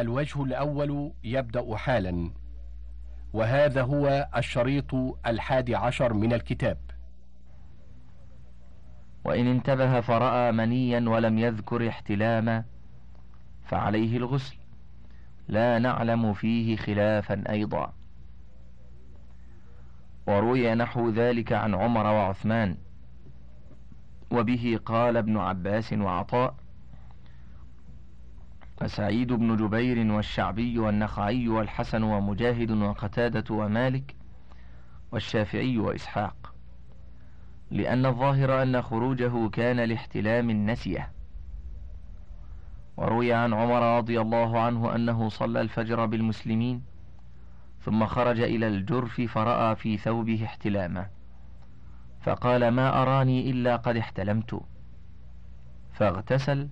الوجه الأول يبدأ حالا وهذا هو الشريط الحادي عشر من الكتاب. وإن انتبه فرأى منيا ولم يذكر احتلاما فعليه الغسل. لا نعلم فيه خلافا أيضا. وروي نحو ذلك عن عمر وعثمان وبه قال ابن عباس وعطاء وسعيد بن جبير والشعبي والنخعي والحسن ومجاهد وقتادة ومالك والشافعي وإسحاق. لأن الظاهر أن خروجه كان لاحتلام النسية. وروي عن عمر رضي الله عنه أنه صلى الفجر بالمسلمين ثم خرج إلى الجرف فرأى في ثوبه احتلاما. فقال ما أراني إلا قد احتلمت. فاغتسل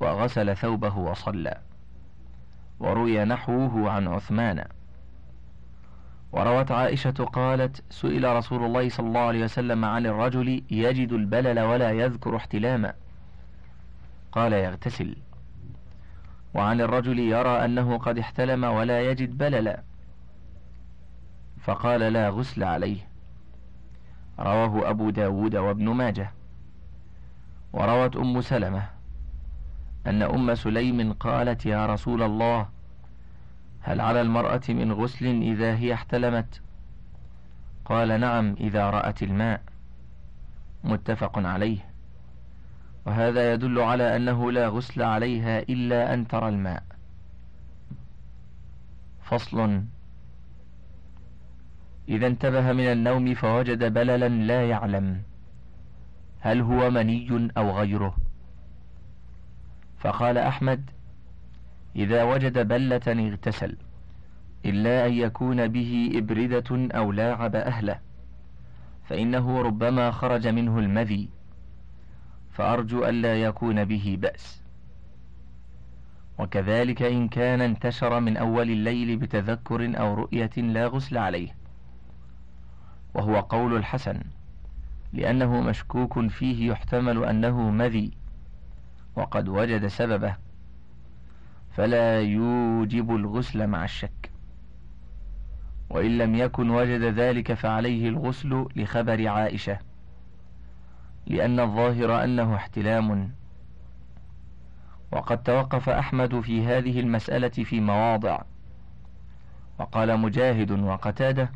وغسل ثوبه وصلى. وروي نحوه عن عثمان. وروت عائشة قالت سئل رسول الله صلى الله عليه وسلم عن الرجل يجد البلل ولا يذكر احتلاما. قال يغتسل. وعن الرجل يرى أنه قد احتلم ولا يجد بللا. فقال لا غسل عليه. رواه أبو داود وابن ماجه. وروت أم سلمة. أن أم سليم قالت يا رسول الله هل على المرأة من غسل إذا هي احتلمت؟ قال نعم إذا رأت الماء. متفق عليه. وهذا يدل على أنه لا غسل عليها إلا أن ترى الماء. فصل. إذا انتبه من النوم فوجد بللا لا يعلم هل هو مني أو غيره. فقال أحمد إذا وجد بلة اغتسل إلا أن يكون به إبردة أو لاعب أهله فإنه ربما خرج منه المذي فأرجو ألا يكون به بأس. وكذلك إن كان انتشر من أول الليل بتذكر أو رؤية لا غسل عليه وهو قول الحسن لأنه مشكوك فيه يحتمل أنه مذي. وقد وجد سببه فلا يوجب الغسل مع الشك. وإن لم يكن وجد ذلك فعليه الغسل لخبر عائشة لأن الظاهر أنه احتلام. وقد توقف أحمد في هذه المسألة في مواضع. وقال مجاهد وقتادة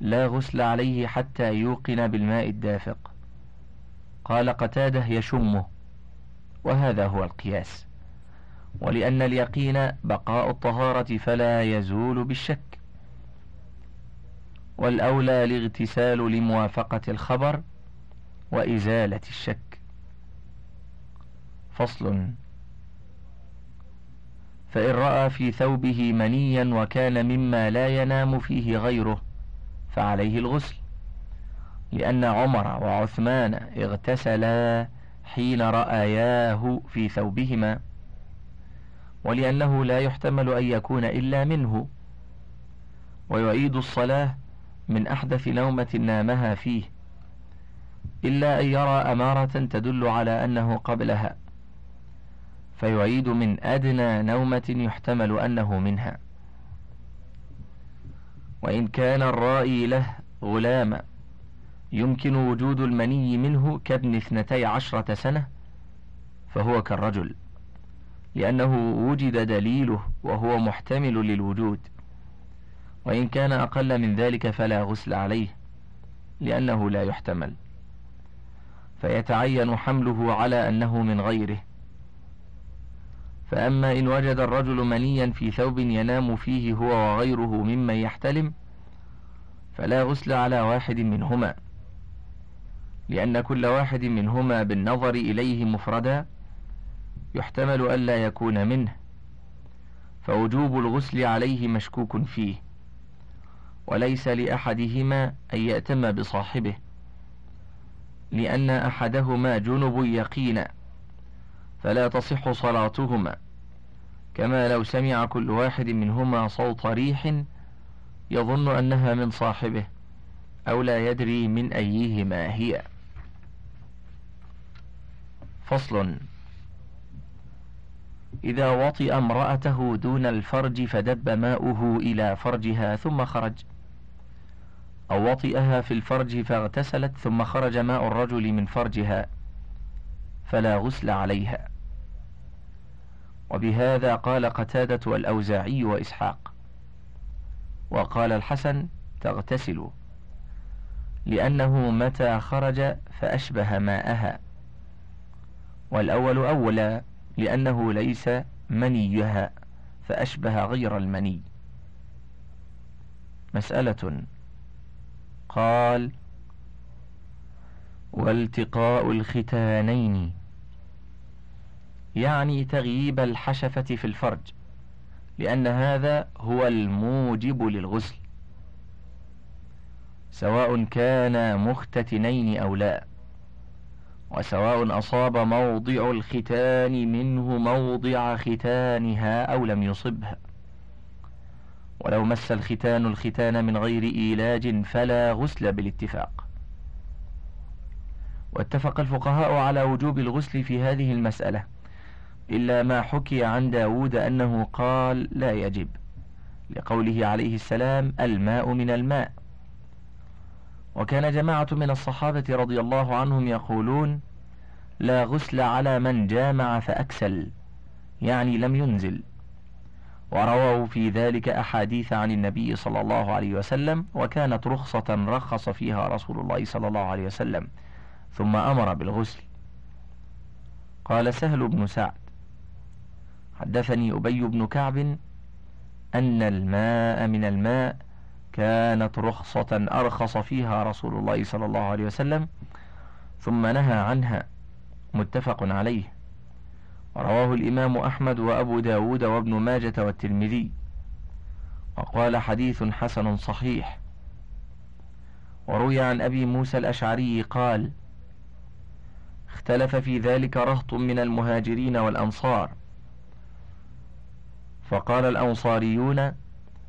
لا غسل عليه حتى يوقن بالماء الدافق. قال قتادة يشمه. وهذا هو القياس. ولأن اليقين بقاء الطهارة فلا يزول بالشك. والأولى الاغتسال لموافقة الخبر وإزالة الشك. فصل. فإن رأى في ثوبه منيا وكان مما لا ينام فيه غيره فعليه الغسل. لأن عمر وعثمان اغتسلا حين رأياه في ثوبهما ولأنه لا يحتمل أن يكون إلا منه ويعيد الصلاة من أحدث نومة نامها فيه إلا أن يرى أمارة تدل على أنه قبلها فيعيد من أدنى نومة يحتمل أنه منها. وإن كان الرائي له غلاما يمكن وجود المني منه كابن اثنتي عشرة سنة فهو كالرجل لأنه وجد دليله وهو محتمل للوجود وإن كان أقل من ذلك فلا غسل عليه لأنه لا يحتمل. فيتعين حمله على أنه من غيره. فأما إن وجد الرجل منيا في ثوب ينام فيه هو وغيره ممن يحتلم فلا غسل على واحد منهما. لأن كل واحد منهما بالنظر إليه مفردا يحتمل ألا يكون منه فوجوب الغسل عليه مشكوك فيه وليس لأحدهما أن يأتم بصاحبه لأن أحدهما جنب يقينا فلا تصح صلاتهما كما لو سمع كل واحد منهما صوت ريح يظن أنها من صاحبه أو لا يدري من أيهما هي. إذا وطئ امرأته دون الفرج فدب ماؤه إلى فرجها ثم خرج. أو وطئها في الفرج فاغتسلت ثم خرج ماء الرجل من فرجها فلا غسل عليها. وبهذا قال قتادة والأوزاعي وإسحاق. وقال الحسن تغتسل لأنه متى خرج فأشبه ماءها. والأول أولى لأنه ليس منيها فأشبه غير المني. مسألة قال والتقاء الختانين يعني تغييب الحشفة في الفرج لأن هذا هو الموجب للغسل سواء كانا مختتنين أو لا. وسواء أصاب موضع الختان منه موضع ختانها أو لم يصبه ولو مس الختان الختان من غير إيلاج فلا غسل بالاتفاق. واتفق الفقهاء على وجوب الغسل في هذه المسألة إلا ما حكي عن داود أنه قال لا يجب لقوله عليه السلام الماء من الماء. وكان جماعة من الصحابة رضي الله عنهم يقولون لا غسل على من جامع فأكسل. يعني لم ينزل. ورووا في ذلك أحاديث عن النبي صلى الله عليه وسلم وكانت رخصة رخص فيها رسول الله صلى الله عليه وسلم ثم أمر بالغسل. قال سهل بن سعد حدثني أبي بن كعب أن الماء من الماء كانت رخصة أرخص فيها رسول الله صلى الله عليه وسلم ثم نهى عنها متفق عليه. رواه الإمام أحمد وأبو داود وابن ماجة والترمذي. وقال حديث حسن صحيح. وروي عن أبي موسى الأشعري قال اختلف في ذلك رهط من المهاجرين والأنصار. فقال الأنصاريون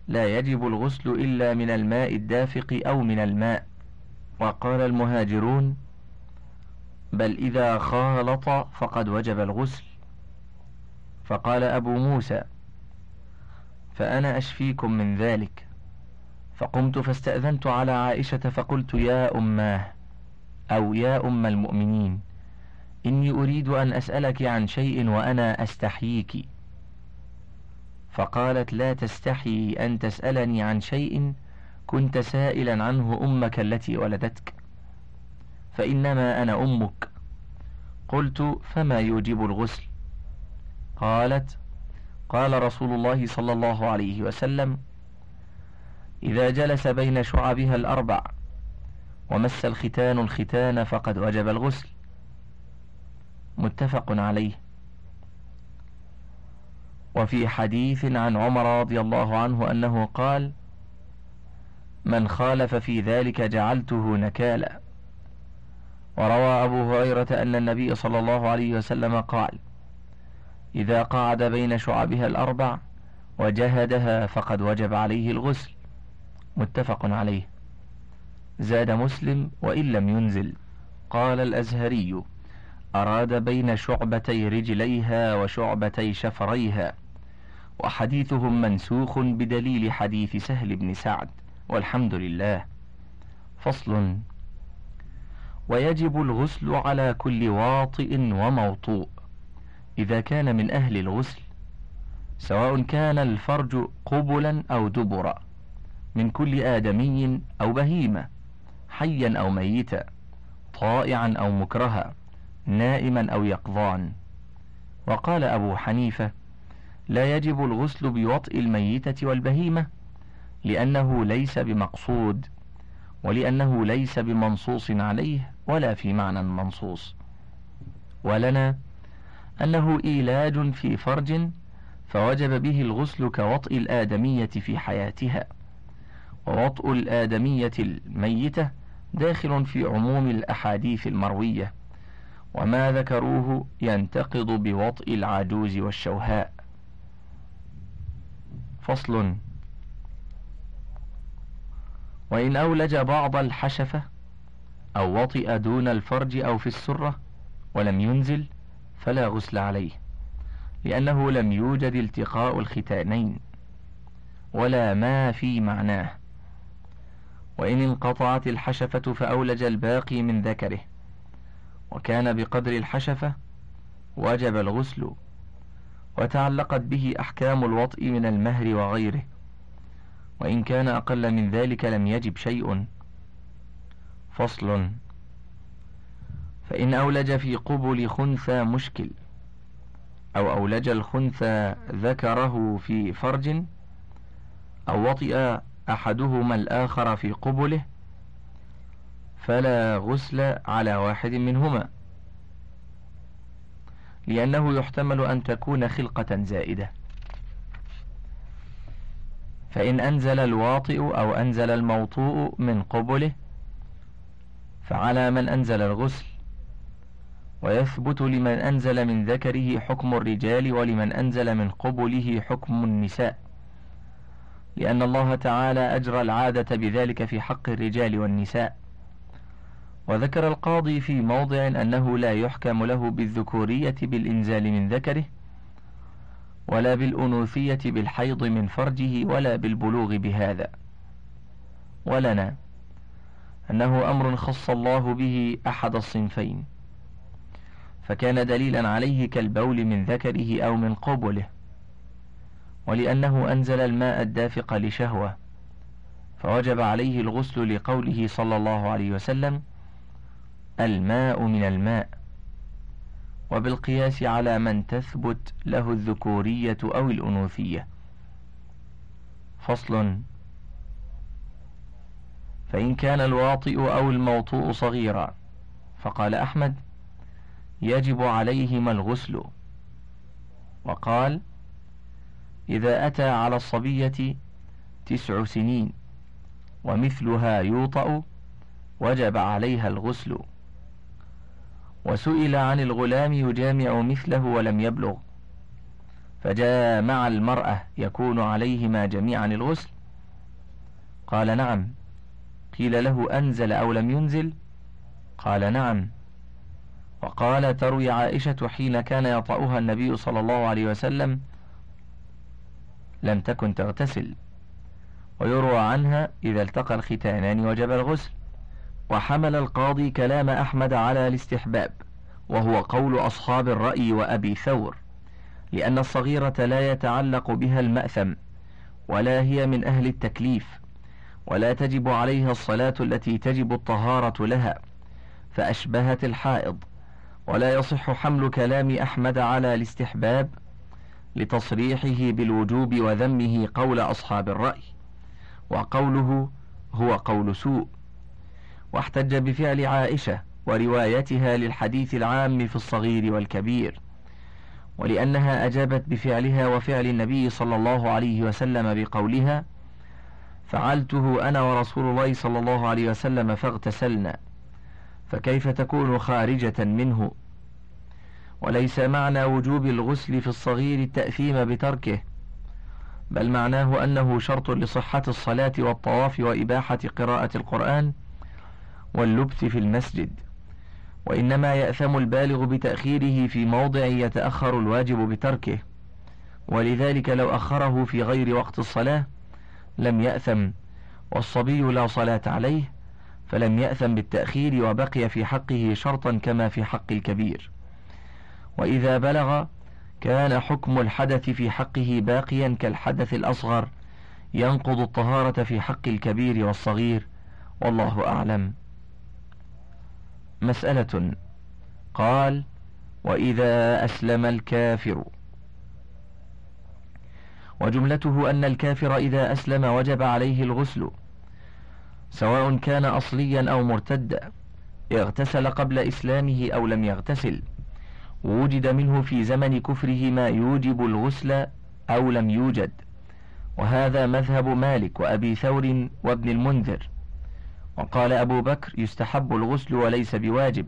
لا يجب الغسل إلا من الماء الدافق أو من الماء. وقال المهاجرون بل إذا خالط فقد وجب الغسل. فقال أبو موسى فأنا أشفيكم من ذلك. فقمت فاستأذنت على عائشة فقلت يا أماه أو يا أم المؤمنين إني أريد أن أسألك عن شيء وأنا أستحييك. فقالت لا تستحي أن تسألني عن شيء كنت سائلا عنه أمك التي ولدتك فإنما أنا أمك. قلت فما يوجب الغسل؟ قالت قال رسول الله صلى الله عليه وسلم إذا جلس بين شعبها الأربع ومس الختان الختان فقد وجب الغسل. متفق عليه. وفي حديث عن عمر رضي الله عنه أنه قال من خالف في ذلك جعلته نكالا. وروى أبو هريرة أن النبي صلى الله عليه وسلم قال إذا قعد بين شعبها الأربع وجهدها فقد وجب عليه الغسل. متفق عليه. زاد مسلم وإن لم ينزل. قال الأزهري أراد بين شعبتي رجليها وشعبتي شفريها وحديثهم منسوخ بدليل حديث سهل بن سعد والحمد لله. فصل ويجب الغسل على كل واطئ وموطوء إذا كان من أهل الغسل سواء كان الفرج قبلا أو دبرا من كل آدمي أو بهيمة حيا أو ميتا طائعا أو مكرها. نائما أو يقظان. وقال أبو حنيفة لا يجب الغسل بوطئ الميتة والبهيمة لأنه ليس بمقصود ولأنه ليس بمنصوص عليه ولا في معنى منصوص. ولنا أنه إيلاج في فرج فوجب به الغسل كوطئ الآدمية في حياتها. ووطئ الآدمية الميتة داخل في عموم الأحاديث المروية. وما ذكروه ينتقض بوطئ العجوز والشوهاء. فصل. وإن أولج بعض الحشفة أو وطئ دون الفرج أو في السرة ولم ينزل فلا غسل عليه لأنه لم يوجد التقاء الختانين ولا ما في معناه. وإن انقطعت الحشفة فأولج الباقي من ذكره وكان بقدر الحشفة وجب الغسل وتعلقت به أحكام الوطء من المهر وغيره وإن كان أقل من ذلك لم يجب شيء. فصل. فإن أولج في قبل خنثى مشكل أو أولج الخنثى ذكره في فرج أو وطئ أحدهما الآخر في قبله فلا غسل على واحد منهما. لأنه يحتمل أن تكون خلقة زائدة. فإن أنزل الواطئ أو أنزل الموطوء من قبله فعلى من أنزل الغسل. ويثبت لمن أنزل من ذكره حكم الرجال ولمن أنزل من قبله حكم النساء. لأن الله تعالى أجرى العادة بذلك في حق الرجال والنساء. وذكر القاضي في موضع أنه لا يحكم له بالذكورية بالإنزال من ذكره ولا بالأنوثية بالحيض من فرجه ولا بالبلوغ بهذا. ولنا أنه أمر خص الله به أحد الصنفين فكان دليلا عليه كالبول من ذكره أو من قبله ولأنه أنزل الماء الدافق لشهوة فوجب عليه الغسل لقوله صلى الله عليه وسلم الماء من الماء. وبالقياس على من تثبت له الذكورية أو الأنوثية. فصل. فإن كان الواطئ أو الموطوء صغيرا. فقال أحمد يجب عليهما الغسل. وقال إذا أتى على الصبية تسع سنين ومثلها يوطأ وجب عليها الغسل. وسئل عن الغلام يجامع مثله ولم يبلغ. فجامع المرأة يكون عليهما جميعا الغسل. قال نعم. قيل له أنزل أو لم ينزل؟ قال نعم. وقال تروي عائشة حين كان يطأها النبي صلى الله عليه وسلم لم تكن تغتسل. ويروى عنها إذا التقى الختانان وجب الغسل. وحمل القاضي كلام أحمد على الاستحباب وهو قول أصحاب الرأي وأبي ثور لأن الصغيرة لا يتعلق بها المأثم ولا هي من أهل التكليف ولا تجب عليها الصلاة التي تجب الطهارة لها فأشبهت الحائض ولا يصح حمل كلام أحمد على الاستحباب لتصريحه بالوجوب وذمه قول أصحاب الرأي وقوله هو قول سوء. واحتج بفعل عائشة وروايتها للحديث العام في الصغير والكبير ولأنها أجابت بفعلها وفعل النبي صلى الله عليه وسلم بقولها فعلته أنا ورسول الله صلى الله عليه وسلم فاغتسلنا فكيف تكون خارجة منه؟ وليس معنى وجوب الغسل في الصغير التأثيم بتركه بل معناه أنه شرط لصحة الصلاة والطواف وإباحة قراءة القرآن واللبث في المسجد وإنما يأثم البالغ بتأخيره في موضع يتأخر الواجب بتركه ولذلك لو أخره في غير وقت الصلاة لم يأثم والصبي لا صلاة عليه فلم يأثم بالتأخير وبقي في حقه شرطا كما في حق الكبير. وإذا بلغ كان حكم الحدث في حقه باقيا كالحدث الأصغر ينقض الطهارة في حق الكبير والصغير والله أعلم. مسألة. قال وإذا أسلم الكافر. وجملته أن الكافر إذا أسلم وجب عليه الغسل سواء كان أصليا أو مرتدا اغتسل قبل إسلامه أو لم يغتسل. وجد منه في زمن كفره ما يوجب الغسل أو لم يوجد. وهذا مذهب مالك وأبي ثور وابن المنذر. وقال أبو بكر يستحب الغسل وليس بواجب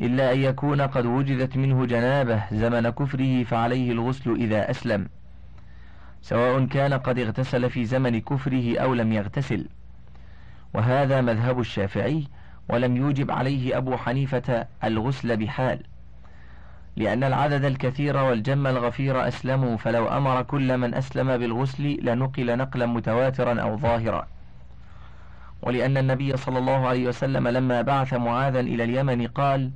إلا أن يكون قد وجدت منه جنابة زمن كفره فعليه الغسل إذا أسلم سواء كان قد اغتسل في زمن كفره أو لم يغتسل. وهذا مذهب الشافعي ولم يوجب عليه أبو حنيفة الغسل بحال لأن العدد الكثير والجم الغفير أسلموا فلو أمر كل من أسلم بالغسل لنقل نقلا متواترا أو ظاهرا. ولأن النبي صلى الله عليه وسلم لما بعث معاذا إلى اليمن قال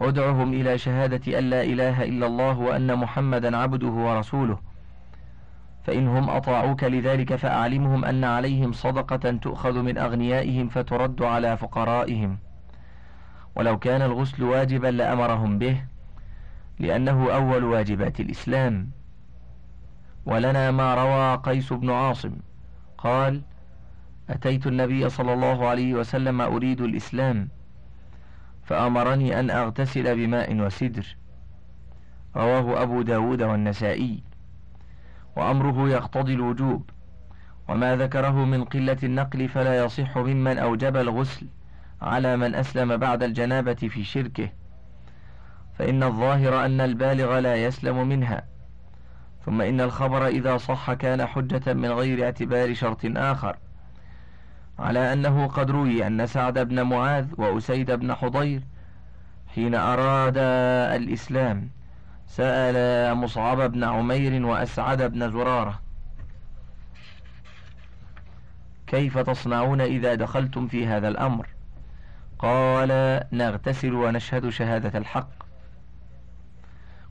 ادعهم إلى شهادة أن لا إله إلا الله وأن محمدا عبده ورسوله. فإن هم أطاعوك لذلك فأعلمهم أن عليهم صدقة تؤخذ من أغنيائهم فترد على فقرائهم. ولو كان الغسل واجبا لأمرهم به لأنه أول واجبات الإسلام. ولنا ما روى قيس بن عاصم قال أتيت النبي صلى الله عليه وسلم أريد الإسلام فأمرني أن أغتسل بماء وسدر. رواه أبو داود والنسائي. وأمره يقتضي الوجوب وما ذكره من قلة النقل فلا يصح ممن أوجب الغسل على من أسلم بعد الجنابة في شركه. فإن الظاهر أن البالغ لا يسلم منها. ثم إن الخبر إذا صح كان حجة من غير اعتبار شرط آخر. على أنه قد روي أن سعد بن معاذ وأسيد بن حضير حين أراد الإسلام سأل مصعب بن عمير وأسعد بن زرارة كيف تصنعون إذا دخلتم في هذا الأمر؟ قال نغتسل ونشهد شهادة الحق.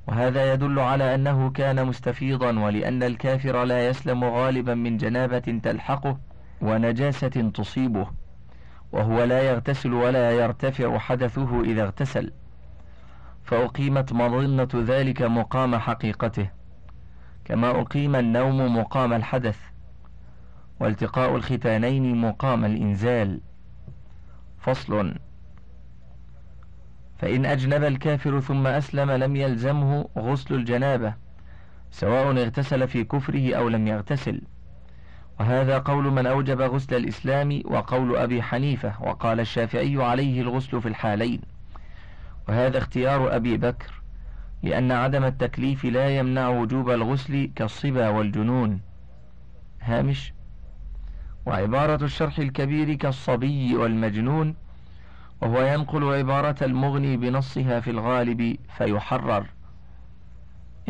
وهذا يدل على أنه كان مستفيضا ولأن الكافر لا يسلم غالبا من جنابة تلحقه ونجاسة تصيبه وهو لا يغتسل ولا يرتفع حدثه إذا اغتسل. فأقيمت مظنة ذلك مقام حقيقته كما أقيم النوم مقام الحدث والتقاء الختانين مقام الإنزال. فصل فإن أجنب الكافر ثم أسلم لم يلزمه غسل الجنابة سواء اغتسل في كفره أو لم يغتسل. وهذا قول من أوجب غسل الإسلام وقول أبي حنيفة وقال الشافعي عليه الغسل في الحالين. وهذا اختيار أبي بكر لأن عدم التكليف لا يمنع وجوب الغسل كالصبا والجنون. هامش وعبارة الشرح الكبير كالصبي والمجنون وهو ينقل عبارة المغني بنصها في الغالب فيحرر.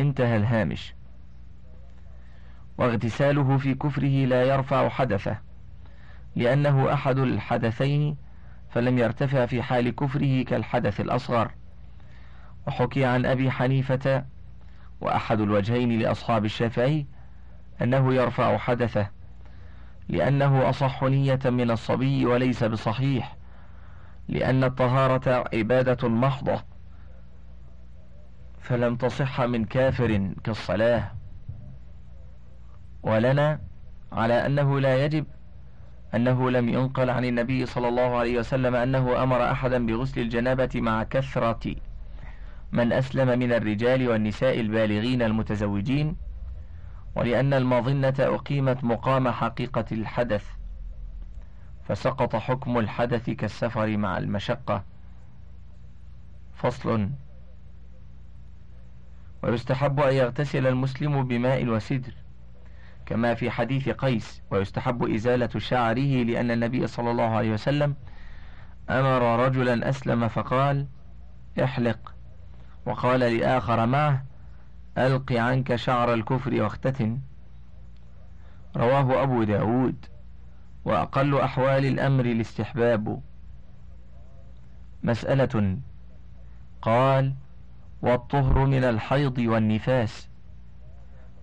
انتهى الهامش. واغتساله في كفره لا يرفع حدثه لأنه أحد الحدثين فلم يرتفع في حال كفره كالحدث الأصغر. وحكي عن أبي حنيفة وأحد الوجهين لأصحاب الشافعي أنه يرفع حدثه لأنه أصح نية من الصبي وليس بصحيح لأن الطهارة عبادة محضة فلم تصح من كافر كالصلاة. ولنا على أنه لا يجب أنه لم ينقل عن النبي صلى الله عليه وسلم أنه أمر أحدا بغسل الجنابة مع كثرة من أسلم من الرجال والنساء البالغين المتزوجين ولأن المظنة أقيمت مقام حقيقة الحدث فسقط حكم الحدث كالسفر مع المشقة. فصل. ويستحب أن يغتسل المسلم بماء وسدر. كما في حديث قيس ويستحب إزالة شعره لأن النبي صلى الله عليه وسلم أمر رجلا أسلم فقال احلق وقال لآخر معه ألق عنك شعر الكفر واختتن رواه أبو داود وأقل أحوال الأمر الاستحباب مسألة قال والطهر من الحيض والنفاس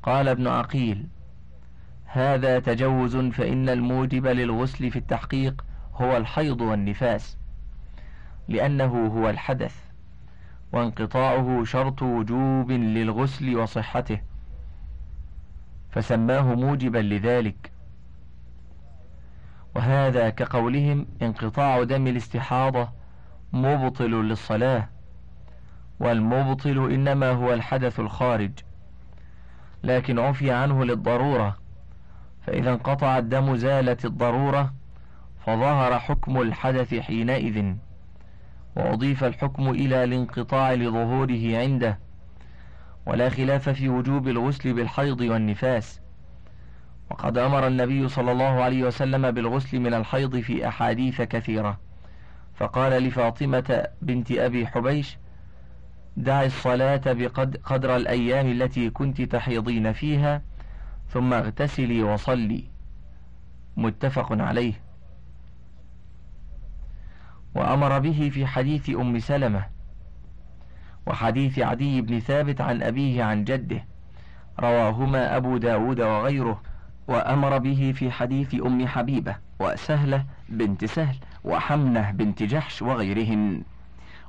قال ابن عقيل هذا تجوز فإن الموجب للغسل في التحقيق هو الحيض والنفاس لأنه هو الحدث وانقطاعه شرط وجوب للغسل وصحته فسماه موجبا لذلك. وهذا كقولهم انقطاع دم الاستحاضة مبطل للصلاة والمبطل إنما هو الحدث الخارج لكن عفي عنه للضرورة. فإذا انقطع الدم زالت الضرورة فظهر حكم الحدث حينئذ وأضيف الحكم إلى الانقطاع لظهوره عنده ولا خلاف في وجوب الغسل بالحيض والنفاس. وقد أمر النبي صلى الله عليه وسلم بالغسل من الحيض في أحاديث كثيرة. فقال لفاطمة بنت أبي حبيش دع الصلاة بقدر الأيام التي كنت تحيضين فيها ثم اغتسلي وصلي. متفق عليه. وأمر به في حديث أم سلمة وحديث عدي بن ثابت عن أبيه عن جده رواهما أبو داود وغيره وأمر به في حديث أم حبيبة وسهلة بنت سهل وحمنة بنت جحش وغيرهن.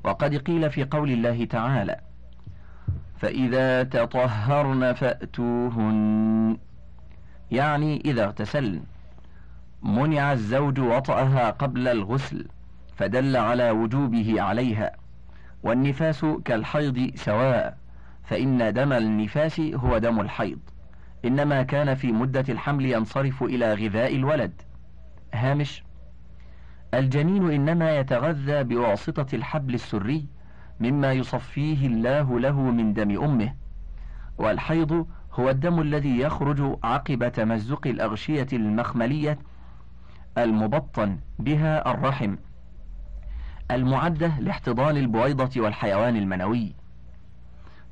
وقد قيل في قول الله تعالى فإذا تطهرن فأتوهن يعني إذا اغتسلن منع الزوج وطأها قبل الغسل فدل على وجوبه عليها. والنفاس كالحيض سواء فإن دم النفاس هو دم الحيض. إنما كان في مدة الحمل ينصرف إلى غذاء الولد. هامش الجنين إنما يتغذى بواسطة الحبل السري مما يصفيه الله له من دم أمه والحيض هو الدم الذي يخرج عقب تمزق الأغشية المخملية المبطن بها الرحم المعدة لاحتضان البويضة والحيوان المنوي.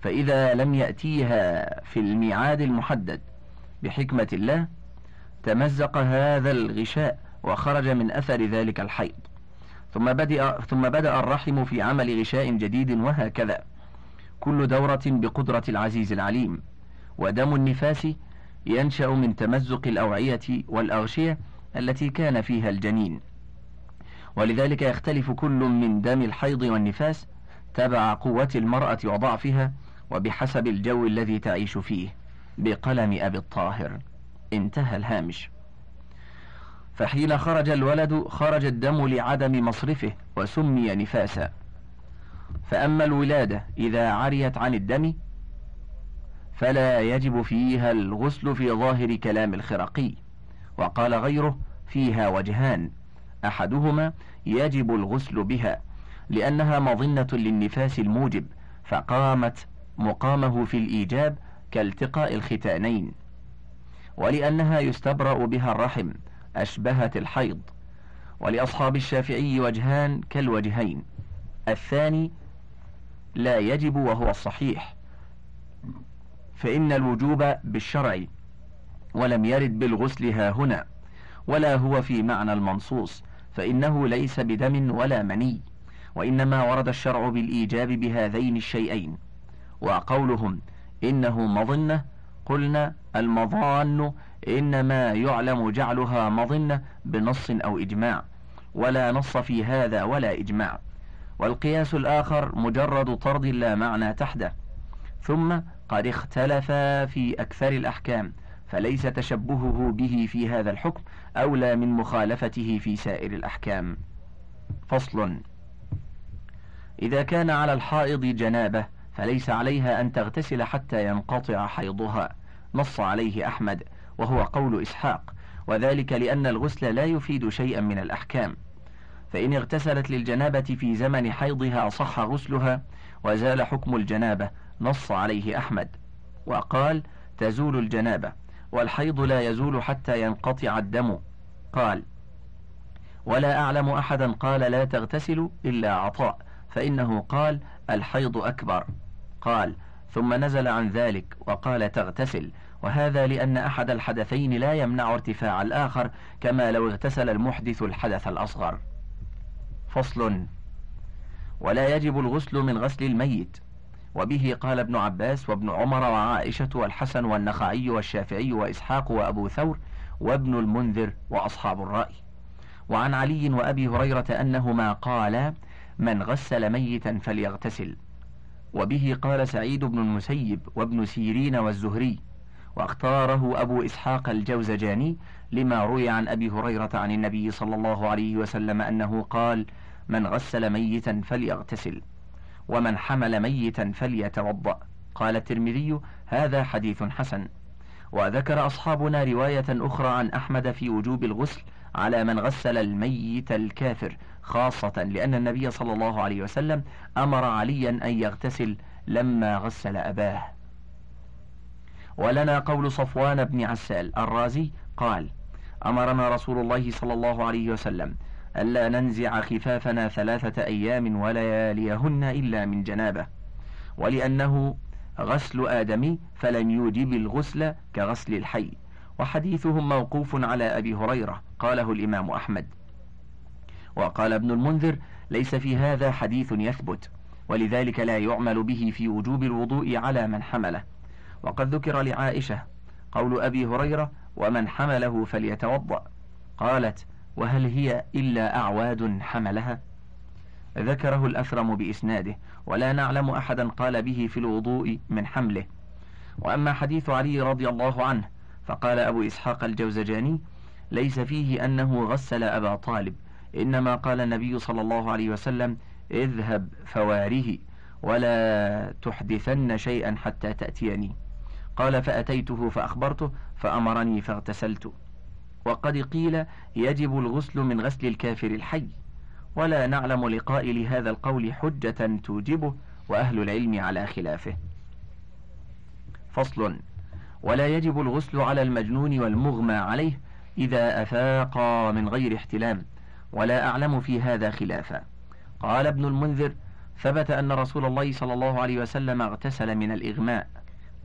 فإذا لم يأتيها في الميعاد المحدد بحكمة الله تمزق هذا الغشاء وخرج من أثر ذلك الحيض. ثم بدأ, ثم بدأ الرحم في عمل غشاء جديد وهكذا. كل دورة بقدرة العزيز العليم. ودم النفاس ينشأ من تمزق الأوعية والأغشية التي كان فيها الجنين. ولذلك يختلف كل من دم الحيض والنفاس تبع قوة المرأة وضعفها وبحسب الجو الذي تعيش فيه. بقلم أبي الطاهر. انتهى الهامش. فحين خرج الولد خرج الدم لعدم مصرفه وسمي نفاسا. فأما الولادة إذا عريت عن الدم فلا يجب فيها الغسل في ظاهر كلام الخرقي. وقال غيره فيها وجهان. أحدهما يجب الغسل بها لأنها مظنة للنفاس الموجب فقامت مقامه في الإيجاب كالتقاء الختانين. ولأنها يستبرأ بها الرحم أشبهت الحيض. ولأصحاب الشافعي وجهان كالوجهين. الثاني لا يجب وهو الصحيح فإن الوجوب بالشرع ولم يرد بالغسل ها هنا ولا هو في معنى المنصوص فإنه ليس بدم ولا مني وإنما ورد الشرع بالإيجاب بهذين الشيئين. وقولهم إنه مظنة قلنا المظان إنما يعلم جعلها مظنة بنص أو إجماع ولا نص في هذا ولا إجماع. والقياس الآخر مجرد طرد لا معنى تحته. ثم قد اختلف في أكثر الأحكام فليس تشبهه به في هذا الحكم أولى من مخالفته في سائر الأحكام. فصل إذا كان على الحائض جنابة فليس عليها أن تغتسل حتى ينقطع حيضها. نص عليه أحمد وهو قول إسحاق وذلك لأن الغسل لا يفيد شيئا من الأحكام. فإن اغتسلت للجنابة في زمن حيضها صح غسلها وزال حكم الجنابة نص عليه أحمد وقال تزول الجنابة والحيض لا يزول حتى ينقطع الدم. قال ولا أعلم أحدا قال لا تغتسل إلا عطاء فإنه قال الحيض أكبر. قال ثم نزل عن ذلك وقال تغتسل. وهذا لأن أحد الحدثين لا يمنع ارتفاع الآخر كما لو اغتسل المحدث الحدث الأصغر. فصل ولا يجب الغسل من غسل الميت. وبه قال ابن عباس وابن عمر وعائشة والحسن والنخعي والشافعي وإسحاق وأبو ثور وابن المنذر وأصحاب الرأي. وعن علي وأبي هريرة أنهما قالا من غسل ميتا فليغتسل. وبه قال سعيد بن المسيب وابن سيرين والزهري واختاره أبو إسحاق الجوزجاني لما روي عن أبي هريرة عن النبي صلى الله عليه وسلم أنه قال من غسل ميتا فليغتسل. ومن حمل ميتا فليتوضأ. قال الترمذي هذا حديث حسن. وذكر أصحابنا رواية أخرى عن أحمد في وجوب الغسل على من غسل الميت الكافر خاصة لأن النبي صلى الله عليه وسلم أمر عليا أن يغتسل لما غسل أباه. ولنا قول صفوان بن عسال الرازي قال أمرنا رسول الله صلى الله عليه وسلم ألا ننزع خفافنا ثلاثة أيام ولياليهن إلا من جنابة. ولأنه غسل آدمي فلم يوجب الغسل كغسل الحي. وحديثهم موقوف على أبي هريرة قاله الإمام أحمد. وقال ابن المنذر ليس في هذا حديث يثبت ولذلك لا يعمل به في وجوب الوضوء على من حمله. وقد ذكر لعائشة قول أبي هريرة ومن حمله فليتوضأ. قالت وهل هي إلا أعواد حملها؟ ذكره الأثرم بإسناده ولا نعلم أحدا قال به في الوضوء من حمله. وأما حديث علي رضي الله عنه فقال أبو إسحاق الجوزجاني ليس فيه أنه غسل أبا طالب إنما قال النبي صلى الله عليه وسلم اذهب فواره ولا تحدثن شيئا حتى تأتيني. قال فأتيته فأخبرته فأمرني فاغتسلت. وقد قيل يجب الغسل من غسل الكافر الحي. ولا نعلم لقائل هذا القول حجة توجبه وأهل العلم على خلافه. فصل ولا يجب الغسل على المجنون والمغمى عليه إذا أفاقا من غير احتلام. ولا أعلم في هذا خلافا. قال ابن المنذر ثبت أن رسول الله صلى الله عليه وسلم اغتسل من الإغماء.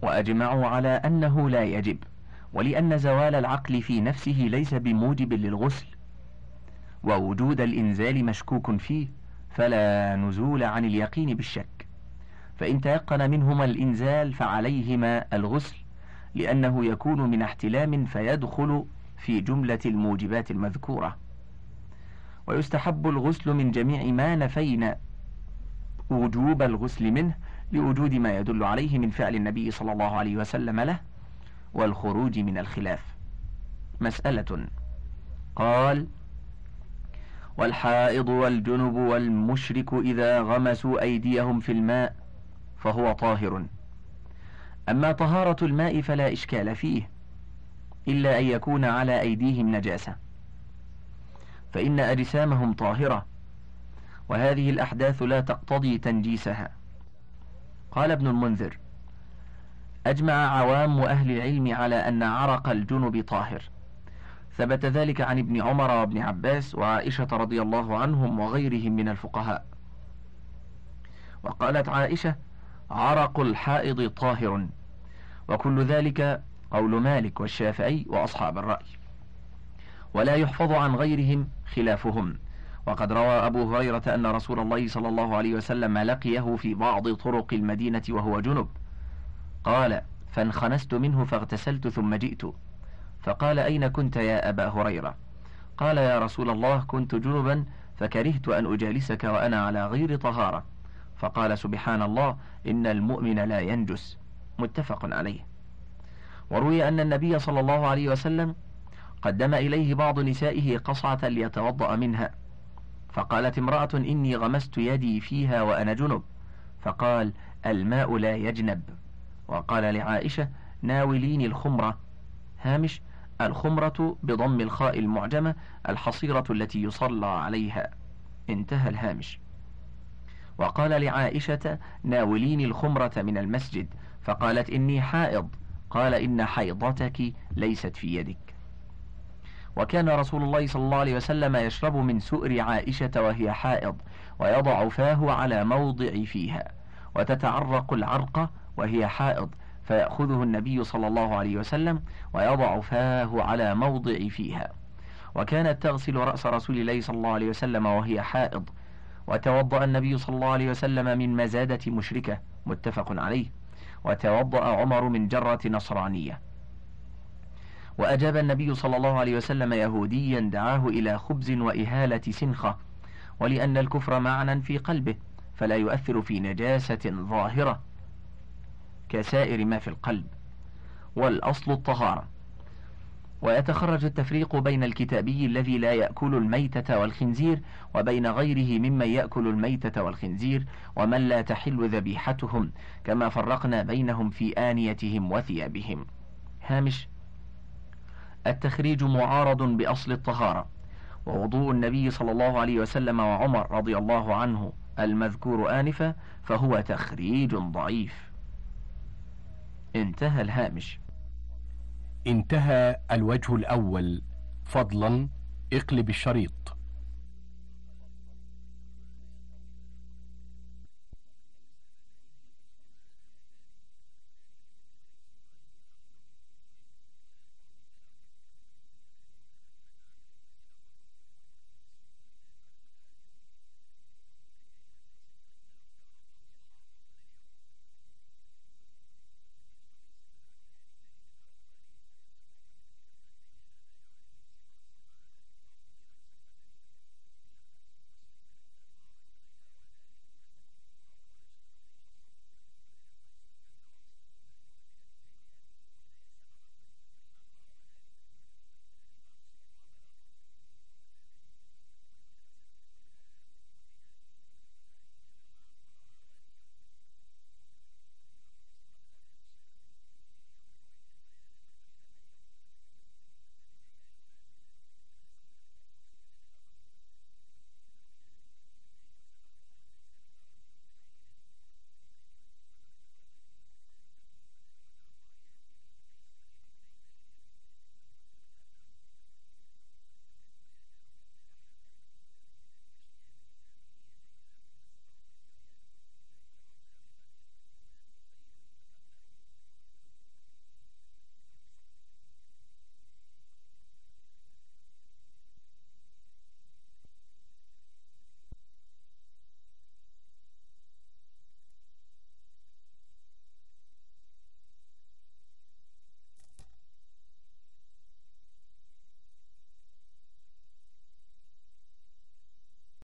وأجمعوا على أنه لا يجب. ولأن زوال العقل في نفسه ليس بموجب للغسل ووجود الإنزال مشكوك فيه فلا نزول عن اليقين بالشك. فإن تيقن منهما الإنزال فعليهما الغسل لأنه يكون من احتلام فيدخل في جملة الموجبات المذكورة. ويستحب الغسل من جميع ما نفينا وجوب الغسل منه لوجود ما يدل عليه من فعل النبي صلى الله عليه وسلم له والخروج من الخلاف. مسألة. قال والحائض والجنب والمشرك إذا غمسوا أيديهم في الماء فهو طاهر. أما طهارة الماء فلا إشكال فيه إلا أن يكون على أيديهم نجاسة. فإن أجسامهم طاهرة وهذه الأحداث لا تقتضي تنجيسها. قال ابن المنذر أجمع عوام أهل العلم على أن عرق الجنب طاهر. ثبت ذلك عن ابن عمر وابن عباس وعائشة رضي الله عنهم وغيرهم من الفقهاء. وقالت عائشة عرق الحائض طاهر. وكل ذلك قول مالك والشافعي وأصحاب الرأي. ولا يحفظ عن غيرهم خلافهم. وقد روى أبو هريرة أن رسول الله صلى الله عليه وسلم لقيه في بعض طرق المدينة وهو جنب. قال فانخنست منه فاغتسلت ثم جئت. فقال أين كنت يا أبا هريرة؟ قال يا رسول الله كنت جنبا فكرهت أن أجالسك وأنا على غير طهارة. فقال سبحان الله إن المؤمن لا ينجس. متفق عليه. وروي أن النبي صلى الله عليه وسلم قدم إليه بعض نسائه قصعة ليتوضأ منها. فقالت امرأة إني غمست يدي فيها وأنا جنب. فقال الماء لا يجنب. وقال لعائشة ناوليني الخمرة. هامش الخمرة بضم الخاء المعجمة الحصيرة التي يصلى عليها. انتهى الهامش. وقال لعائشة ناوليني الخمرة من المسجد. فقالت إني حائض. قال إن حيضتك ليست في يدك. وكان رسول الله صلى الله عليه وسلم يشرب من سؤر عائشة وهي حائض ويضع فاه على موضع فيها. وتتعرق العرق وهي حائض فيأخذه النبي صلى الله عليه وسلم ويضع فاه على موضع فيها. وكانت تغسل رأس رسول الله صلى الله عليه وسلم وهي حائض. وتوضأ النبي صلى الله عليه وسلم من مزادة مشركة متفق عليه. وتوضأ عمر من جرة نصرانية. وأجاب النبي صلى الله عليه وسلم يهوديا دعاه إلى خبز وإهالة سنخة ولأن الكفر معنى في قلبه. فلا يؤثر في نجاسة ظاهرة كسائر ما في القلب والأصل الطهارة. ويتخرج التفريق بين الكتابي الذي لا يأكل الميتة والخنزير وبين غيره ممن يأكل الميتة والخنزير ومن لا تحل ذبيحتهم كما فرقنا بينهم في آنيتهم وثيابهم. هامش التخريج معارض بأصل الطهارة. ووضوء النبي صلى الله عليه وسلم وعمر رضي الله عنه المذكور آنفا فهو تخريج ضعيف. انتهى الهامش. انتهى الوجه الأول. فضلا اقلب الشريط.